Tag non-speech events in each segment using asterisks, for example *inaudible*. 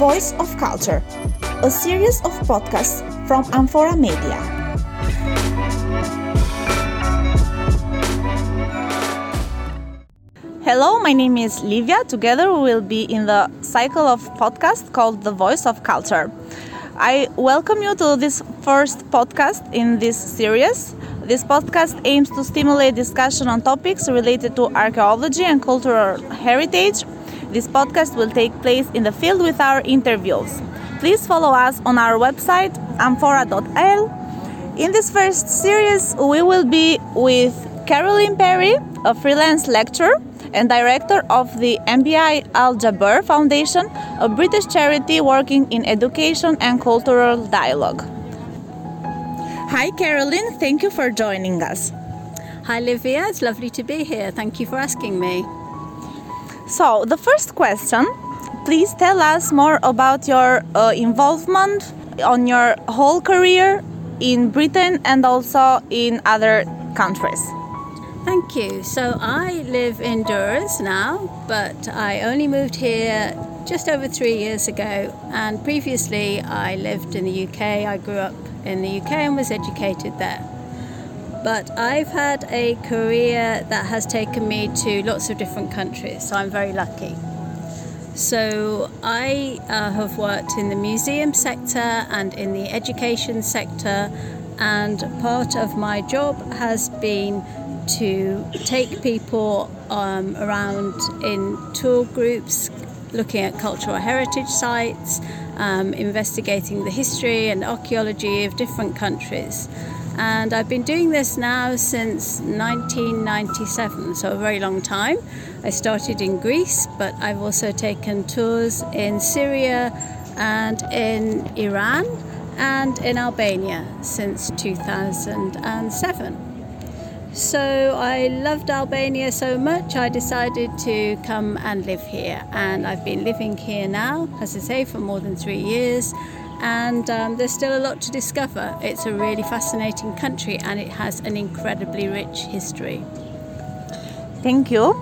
Voice of Culture, a series of podcasts from Amphora Media. Hello, my name is Livia. Together we will be in the cycle of podcast called The Voice of Culture. I welcome you to this first podcast in this series. This podcast aims to stimulate discussion on topics related to archaeology and cultural heritage. This podcast will take place in the field with our interviews. Please follow us on our website amphora.al. In this first series, we will be with Caroline Perry, a freelance lecturer and director of the MBI Al Jaber Foundation, a British charity working in education and cultural dialogue. Hi, Caroline. Thank you for joining us. Hi, Livia. It's lovely to be here. Thank you for asking me. So, the first question please tell us more about your uh, involvement on your whole career in Britain and also in other countries. Thank you. So I live in Durrës now, but I only moved here just over three years ago. And previously, I lived in the UK. I grew up in the UK and was educated there. But I've had a career that has taken me to lots of different countries, so I'm very lucky. So I uh, have worked in the museum sector and in the education sector, and part of my job has been to take people um, around in tour groups looking at cultural heritage sites, um, investigating the history and archaeology of different countries. And I've been doing this now since 1997, so a very long time. I started in Greece, but I've also taken tours in Syria and in Iran and in Albania since 2007. So I loved Albania so much, I decided to come and live here. And I've been living here now, as I say, for more than three years. And um, there's still a lot to discover. It's a really fascinating country and it has an incredibly rich history. Thank you.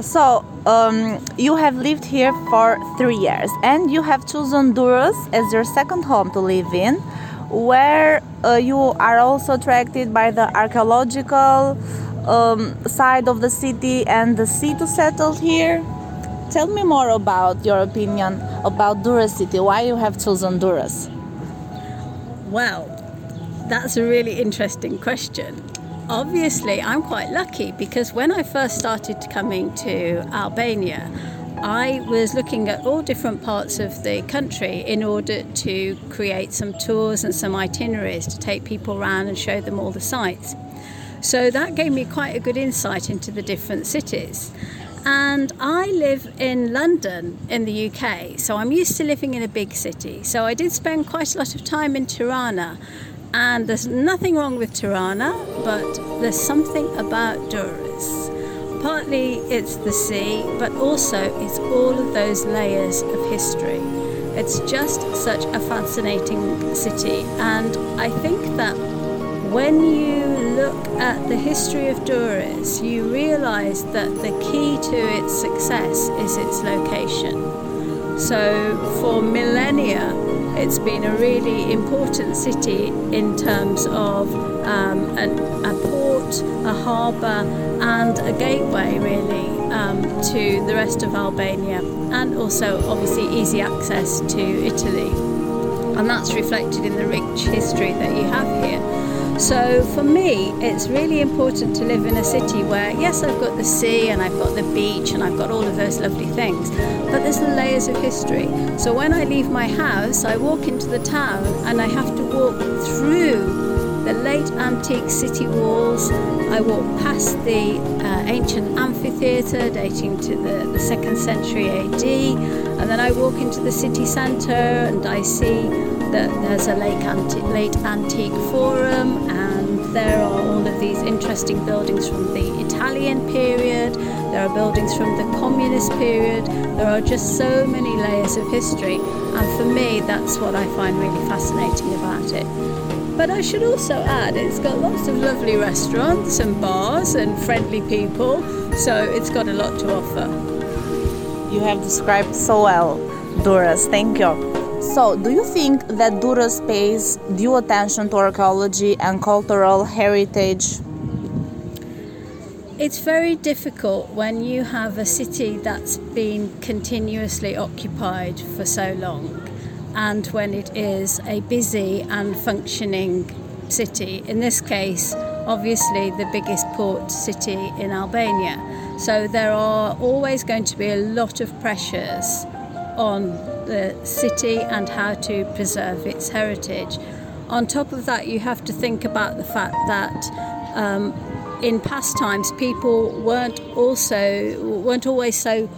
So, um, you have lived here for three years and you have chosen Durrës as your second home to live in where uh, you are also attracted by the archaeological um, side of the city and the sea to settle here. Tell me more about your opinion about Durrës city, why you have chosen Durrës. Well, that's a really interesting question. Obviously, I'm quite lucky because when I first started coming to Albania, I was looking at all different parts of the country in order to create some tours and some itineraries to take people around and show them all the sites. So that gave me quite a good insight into the different cities. And I live in London in the UK, so I'm used to living in a big city. So I did spend quite a lot of time in Tirana, and there's nothing wrong with Tirana, but there's something about Durrës Partly it's the sea, but also it's all of those layers of history. It's just such a fascinating city, and I think that when you look at the history of Durrës, you realise that the key to its success is its location. So, for millennia, it's been a really important city in terms of um, an, a port, a harbour, and a gateway really um, to the rest of Albania, and also obviously easy access to Italy. And that's reflected in the rich history that you have here. So for me, it's really important to live in a city where, yes, I've got the sea and I've got the beach and I've got all of those lovely things, but there's the layers of history. So when I leave my house, I walk into the town and I have to walk through the late antique city walls. I walk past the uh, ancient amphitheatre dating to the, the second century AD, and then I walk into the city centre and I see that there's a late, anti- late antique forum, and there are all of these interesting buildings from the Italian period. There are buildings from the communist period. There are just so many layers of history, and for me, that's what I find really fascinating about it. But I should also add it's got lots of lovely restaurants and bars and friendly people, so it's got a lot to offer. You have described so well Durrës. Thank you. So, do you think that Durrës pays due attention to archaeology and cultural heritage? It's very difficult when you have a city that's been continuously occupied for so long and when it is a busy and functioning city. In this case, obviously the biggest port city in Albania. So there are always going to be a lot of pressures on the city and how to preserve its heritage. On top of that, you have to think about the fact that um, in past times people weren't also weren't always so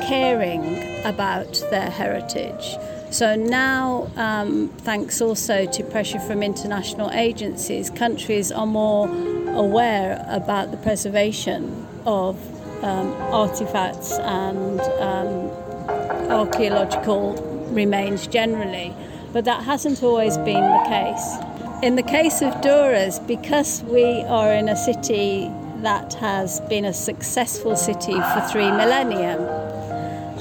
caring about their heritage. So now, um, thanks also to pressure from international agencies, countries are more aware about the preservation of um, artifacts and um, archaeological remains generally. But that hasn't always been the case. In the case of Durrës, because we are in a city that has been a successful city for three millennia,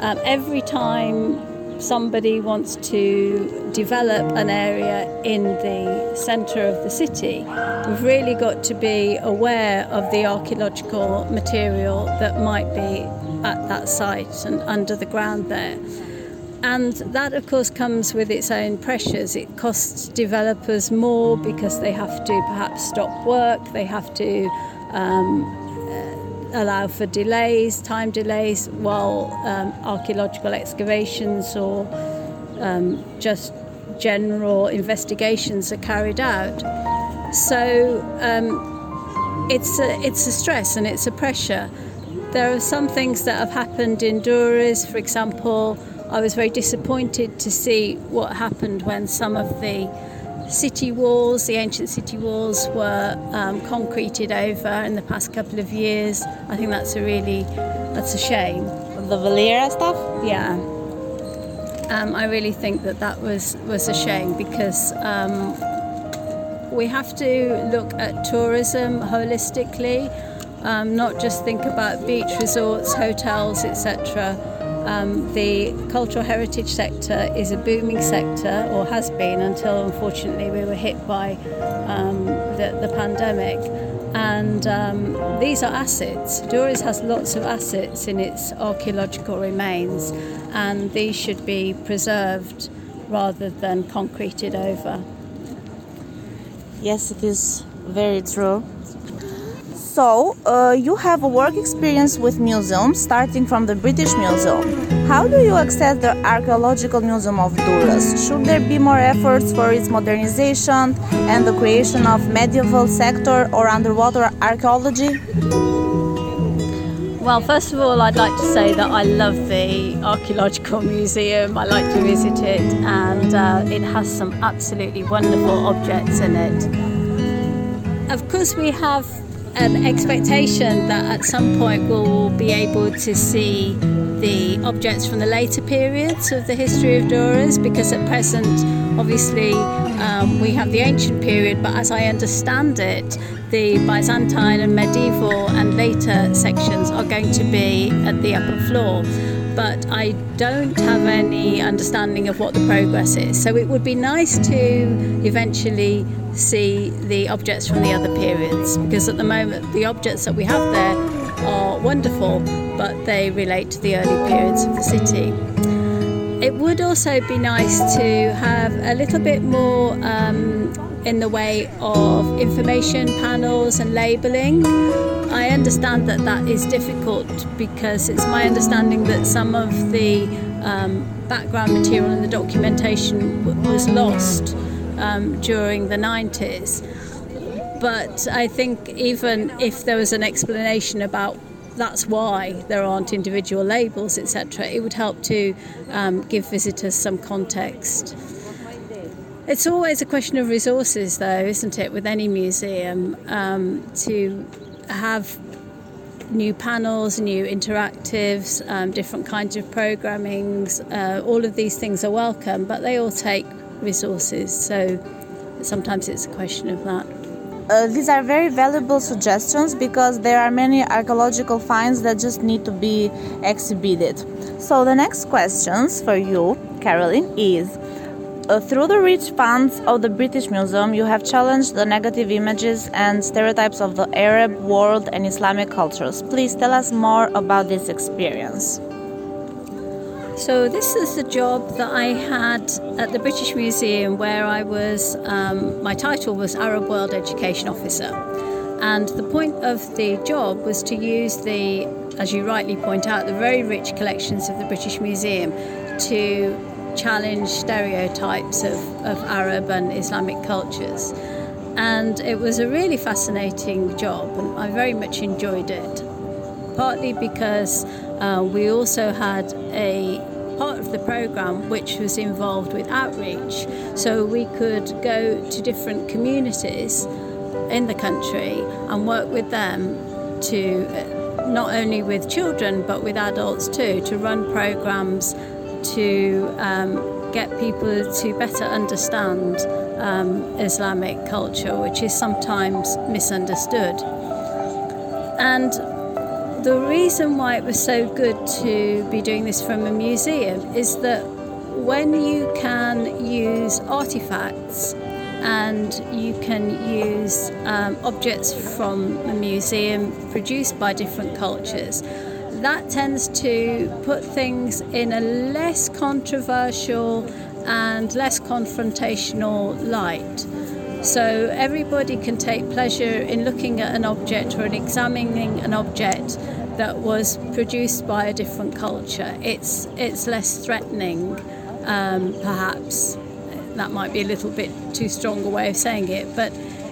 um, every time somebody wants to develop an area in the centre of the city, we've really got to be aware of the archaeological material that might be at that site and under the ground there. And that, of course, comes with its own pressures. It costs developers more because they have to perhaps stop work, they have to um, allow for delays, time delays, while um, archaeological excavations or um, just general investigations are carried out. So um, it's a, it's a stress and it's a pressure. There are some things that have happened in Durrës, for example. I was very disappointed to see what happened when some of the city walls, the ancient city walls, were um, concreted over in the past couple of years. I think that's a really that's a shame. The Valera stuff. Yeah. Um, I really think that that was was a shame because um, we have to look at tourism holistically, um, not just think about beach resorts, hotels, etc. Um, the cultural heritage sector is a booming sector, or has been until unfortunately we were hit by um, the, the, pandemic. And um, these are assets. Durrës has lots of assets in its archaeological remains, and these should be preserved rather than concreted over. Yes, it is very true. So, uh, you have a work experience with museums, starting from the British Museum. How do you access the Archaeological Museum of Durrës? Should there be more efforts for its modernization and the creation of medieval sector or underwater archaeology? Well, first of all, I'd like to say that I love the Archaeological Museum. I like to visit it, and uh, it has some absolutely wonderful objects in it. Of course, we have an expectation that at some point we'll be able to see the objects from the later periods of the history of Durrës because at present obviously um, we have the ancient period but as I understand it the Byzantine and medieval and later sections are going to be at the upper floor but I don't have any understanding of what the progress is so it would be nice to eventually see the objects from the other periods because at the moment the objects that we have there are wonderful but they relate to the early periods of the city. It would also be nice to have a little bit more um, in the way of information panels and labelling. I understand that that is difficult because it's my understanding that some of the um, background material and the documentation was lost um, during the 90s. But I think even if there was an explanation about that's why there aren't individual labels, etc., it would help to um, give visitors some context. It's always a question of resources, though, isn't it, with any museum, um, to have new panels, new interactives, um, different kinds of programmings. Uh, all of these things are welcome, but they all take resources. So sometimes it's a question of that. uh, these are very valuable suggestions because there are many archaeological finds that just need to be exhibited. So the next questions for you, Caroline, is through the rich funds of the British Museum, you have challenged the negative images and stereotypes of the Arab world and Islamic cultures. Please tell us more about this experience. So, this is a job that I had at the British Museum where I was, um, my title was Arab World Education Officer. And the point of the job was to use the, as you rightly point out, the very rich collections of the British Museum to challenge stereotypes of, of Arab and Islamic cultures. And it was a really fascinating job, and I very much enjoyed it. Partly because uh, we also had a part of the program which was involved with outreach. So we could go to different communities in the country and work with them to uh, not only with children but with adults too to run programs to um, get people to better understand um, Islamic culture, which is sometimes misunderstood. And the reason why it was so good to be doing this from a museum is that when you can use artifacts and you can use um, objects from a museum produced by different cultures, that tends to put things in a less controversial and less confrontational light. So everybody can take pleasure in looking at an object or in examining an object that was produced by a different culture. It's it's less threatening, um, perhaps. That might be a little bit too strong a way of saying it, but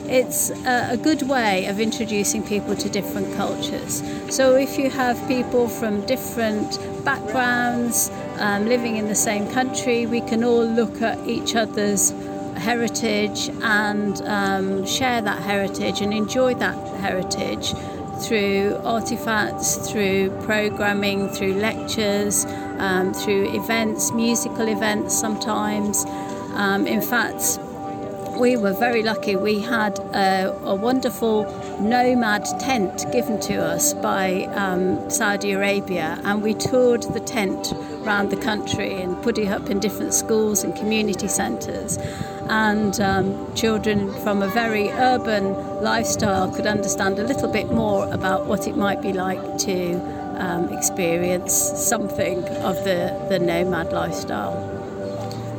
it's a, good way of introducing people to different cultures. So if you have people from different backgrounds um, living in the same country, we can all look at each other's heritage and um, share that heritage and enjoy that heritage through artifacts, through programming, through lectures, um, through events, musical events sometimes. Um, in fact, we were very lucky. We had a, a wonderful nomad tent given to us by um, Saudi Arabia, and we toured the tent around the country and put it up in different schools and community centres and um, children from a very urban lifestyle could understand a little bit more about what it might be like to um, experience something of the, the nomad lifestyle.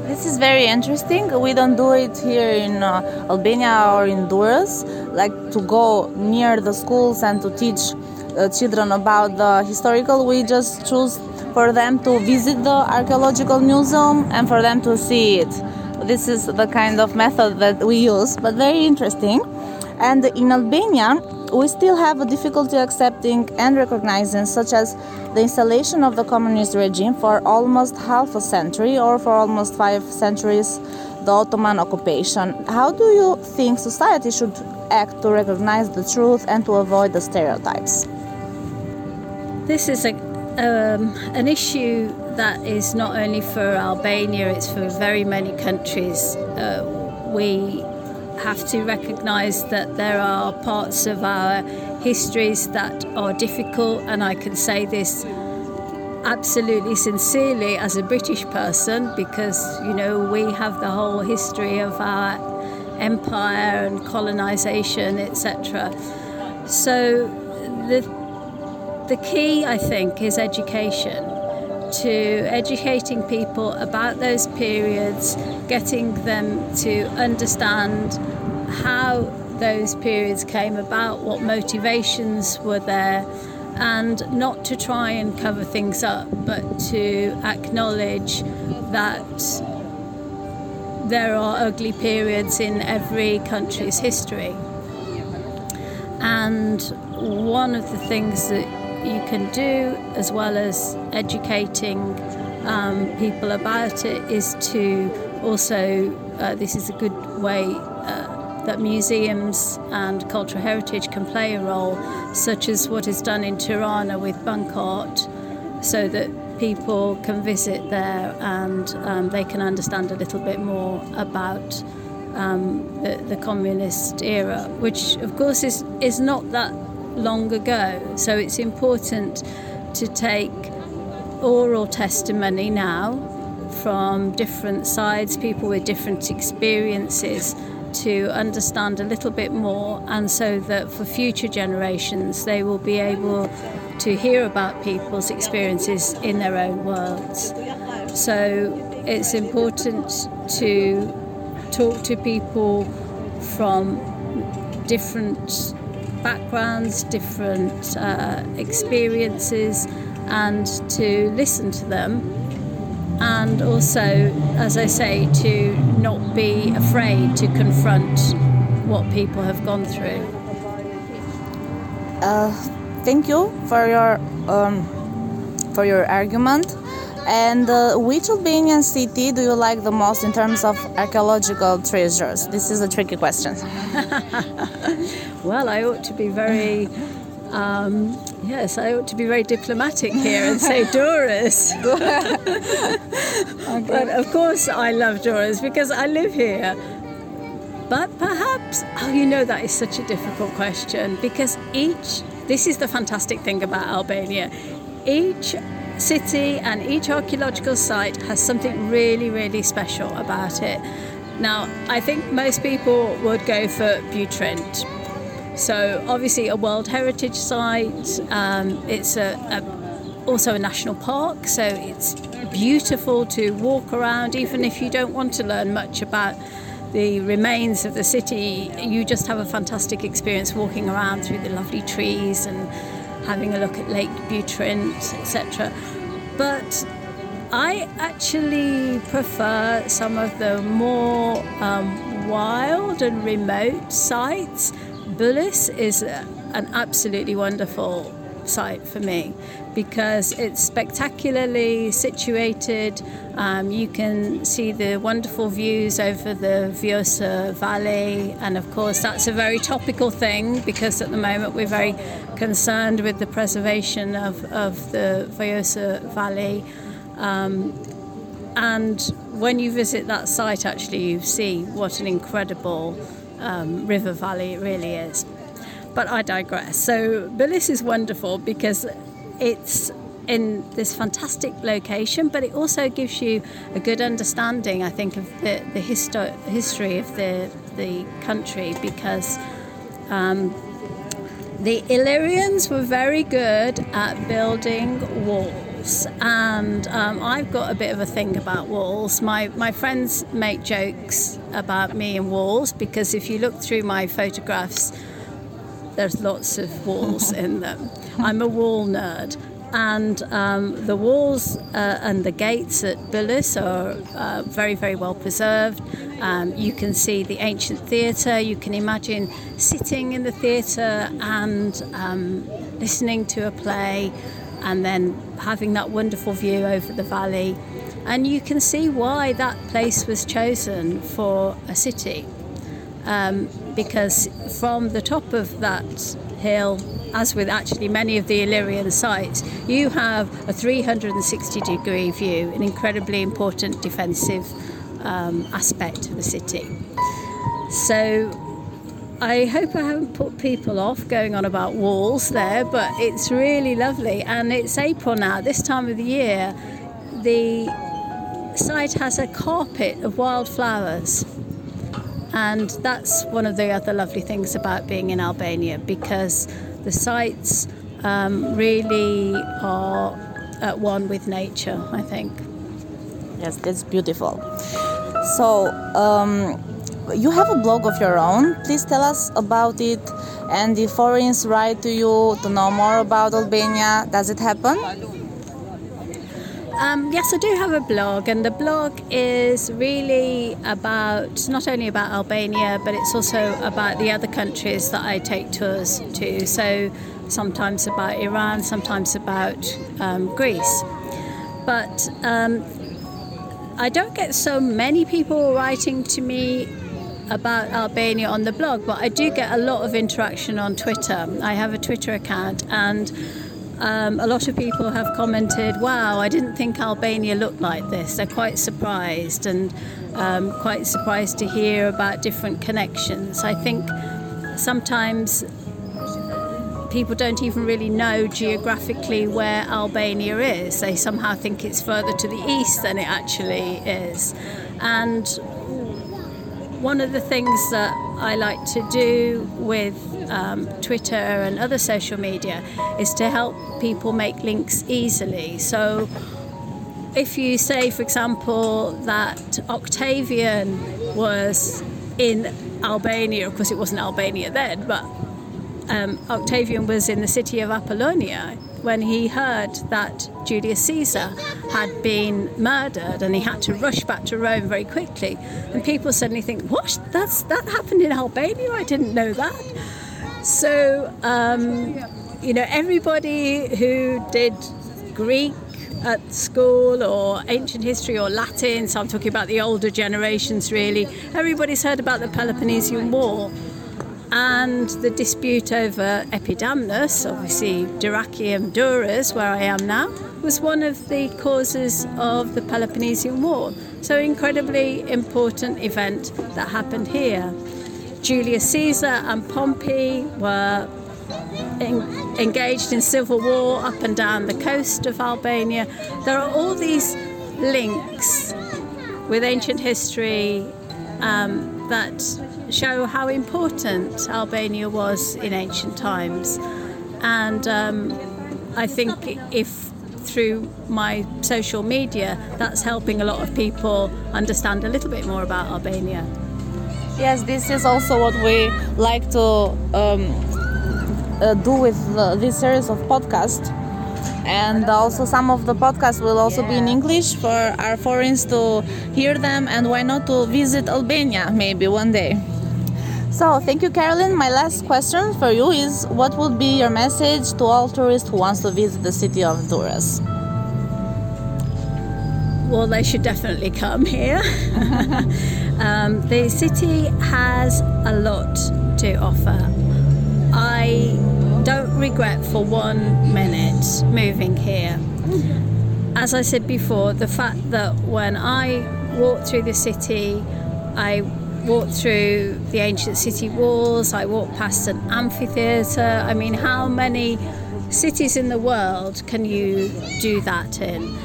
This is very interesting. We don't do it here in uh, Albania or in Durrës, like to go near the schools and to teach uh, children about the historical. We just choose for them to visit the archaeological museum and for them to see it this is the kind of method that we use, but very interesting. And in Albania, we still have a difficulty accepting and recognizing, such as the installation of the communist regime for almost half a century or for almost five centuries, the Ottoman occupation. How do you think society should act to recognize the truth and to avoid the stereotypes? This is a, um, an issue that is not only for Albania, it's for very many countries. Uh, we have to recognise that there are parts of our histories that are difficult, and I can say this absolutely sincerely as a British person because you know we have the whole history of our empire and colonisation, etc. So the the key, I think, is education to educating people about those periods, getting them to understand how those periods came about, what motivations were there, and not to try and cover things up, but to acknowledge that there are ugly periods in every country's history. And one of the things that you can do, as well as educating um, people about it, is to also, uh, this is a good way uh, that museums and cultural heritage can play a role, such as what is done in Tirana with Bunk Art, so that people can visit there and um, they can understand a little bit more about um, the, the communist era, which of course is, is not that long ago. So it's important to take oral testimony now from different sides, people with different experiences, to understand a little bit more, and so that for future generations they will be able to hear about people's experiences in their own worlds. So it's important to talk to people from different backgrounds, different uh, experiences, and to listen to them. And also, as I say, to not be afraid to confront what people have gone through. Uh, thank you for your um, for your argument. And uh, which Albanian city do you like the most in terms of archaeological treasures? This is a tricky question. *laughs* well, I ought to be very. Um, yes, I ought to be very diplomatic here and say *laughs* *laughs* okay. But of course, I love Durrës because I live here. But perhaps, oh, you know, that is such a difficult question because each, this is the fantastic thing about Albania, each city and each archaeological site has something really, really special about it. Now, I think most people would go for Butrint. So, obviously, a World Heritage Site. Um, it's a, a, also a national park, so it's beautiful to walk around, even if you don't want to learn much about the remains of the city. You just have a fantastic experience walking around through the lovely trees and having a look at Lake Butrint, etc. But I actually prefer some of the more um, wild and remote sites. Byllis is an absolutely wonderful site for me because it's spectacularly situated. Um, you can see the wonderful views over the Vjosa Valley, and of course, that's a very topical thing because at the moment we're very concerned with the preservation of, of the Vjosa Valley. Um, and when you visit that site, actually, you see what an incredible um, river valley it really is. But I digress. So, Byllis is wonderful because it's in this fantastic location, but it also gives you a good understanding, I think, of the, the histo- history of the, the country because um, the Illyrians were very good at building walls. And um, I've got a bit of a thing about walls. My, my friends make jokes about me and walls because if you look through my photographs, there's lots of walls in them. I'm a wall nerd. And um, the walls uh, and the gates at Byllis are uh, very, very well preserved. Um, you can see the ancient theatre. You can imagine sitting in the theatre and um, listening to a play and then having that wonderful view over the valley. And you can see why that place was chosen for a city um, because from the top of that hill, as with actually many of the Illyrian sites, you have a 360 degree view, an incredibly important defensive um, aspect of the city. So I hope I haven't put people off going on about walls there, but it's really lovely. And it's April now, this time of the year, the site has a carpet of wildflowers. And that's one of the other lovely things about being in Albania because the sites um, really are at one with nature, I think. Yes, that's beautiful. So, um, you have a blog of your own. Please tell us about it. And if foreigners write to you to know more about Albania, does it happen? Um, yes, I do have a blog, and the blog is really about not only about Albania, but it's also about the other countries that I take tours to. So sometimes about Iran, sometimes about um, Greece. But um, I don't get so many people writing to me about Albania on the blog, but I do get a lot of interaction on Twitter. I have a Twitter account and um, a lot of people have commented, wow, I didn't think Albania looked like this. They're quite surprised and um, quite surprised to hear about different connections. I think sometimes people don't even really know geographically where Albania is. They somehow think it's further to the east than it actually is. And one of the things that I like to do with um, Twitter and other social media is to help people make links easily. So, if you say, for example, that Octavian was in Albania, of course, it wasn't Albania then, but um, Octavian was in the city of Apollonia when he heard that Julius Caesar had been murdered and he had to rush back to Rome very quickly. And people suddenly think, what? That's, that happened in Albania? I didn't know that. So, um, you know, everybody who did Greek at school or ancient history or Latin, so I'm talking about the older generations really, everybody's heard about the Peloponnesian War and the dispute over Epidamnus, obviously Dyrrachium Durrës, where I am now, was one of the causes of the Peloponnesian War. So, incredibly important event that happened here. Julius Caesar and Pompey were engaged in civil war up and down the coast of Albania. There are all these links with ancient history um, that show how important Albania was in ancient times. And um, I think if through my social media, that's helping a lot of people understand a little bit more about Albania. Yes, this is also what we like to um, uh, do with uh, this series of podcasts and also some of the podcasts will also be in English for our foreigners to hear them and why not to visit Albania maybe one day. So, thank you, Caroline. My last question for you is what would be your message to all tourists who wants to visit the city of Durrës? Well, they should definitely come here. *laughs* um, the city has a lot to offer. I don't regret for one minute moving here. As I said before, the fact that when I walked through the city, I walked through the ancient city walls, I walked past an amphitheatre. I mean, how many cities in the world can you do that in?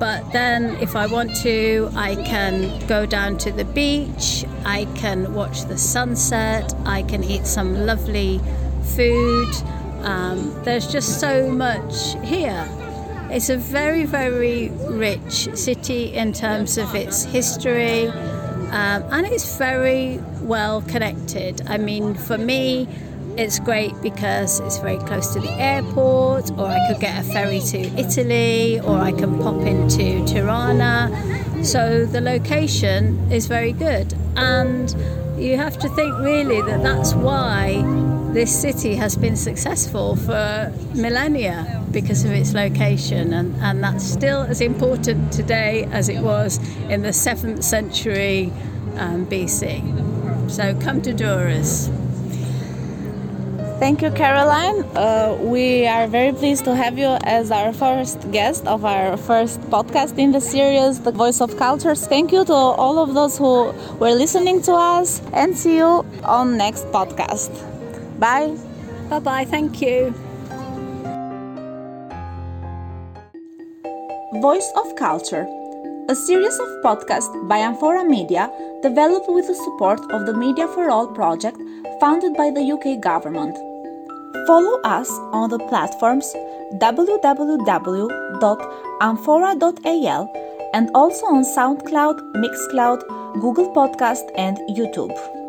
But then, if I want to, I can go down to the beach, I can watch the sunset, I can eat some lovely food. Um, there's just so much here. It's a very, very rich city in terms of its history, um, and it's very well connected. I mean, for me, it's great because it's very close to the airport, or I could get a ferry to Italy, or I can pop into Tirana. So the location is very good, and you have to think really that that's why this city has been successful for millennia because of its location, and, and that's still as important today as it was in the 7th century um, BC. So come to Durrës. Thank you, Caroline. Uh, we are very pleased to have you as our first guest of our first podcast in the series, The Voice of Cultures. Thank you to all of those who were listening to us, and see you on next podcast. Bye. Bye bye. Thank you. Voice of Culture, a series of podcasts by Amphora Media developed with the support of the Media for All project funded by the UK government. Follow us on the platforms www.amphora.al and also on SoundCloud, Mixcloud, Google Podcast, and YouTube.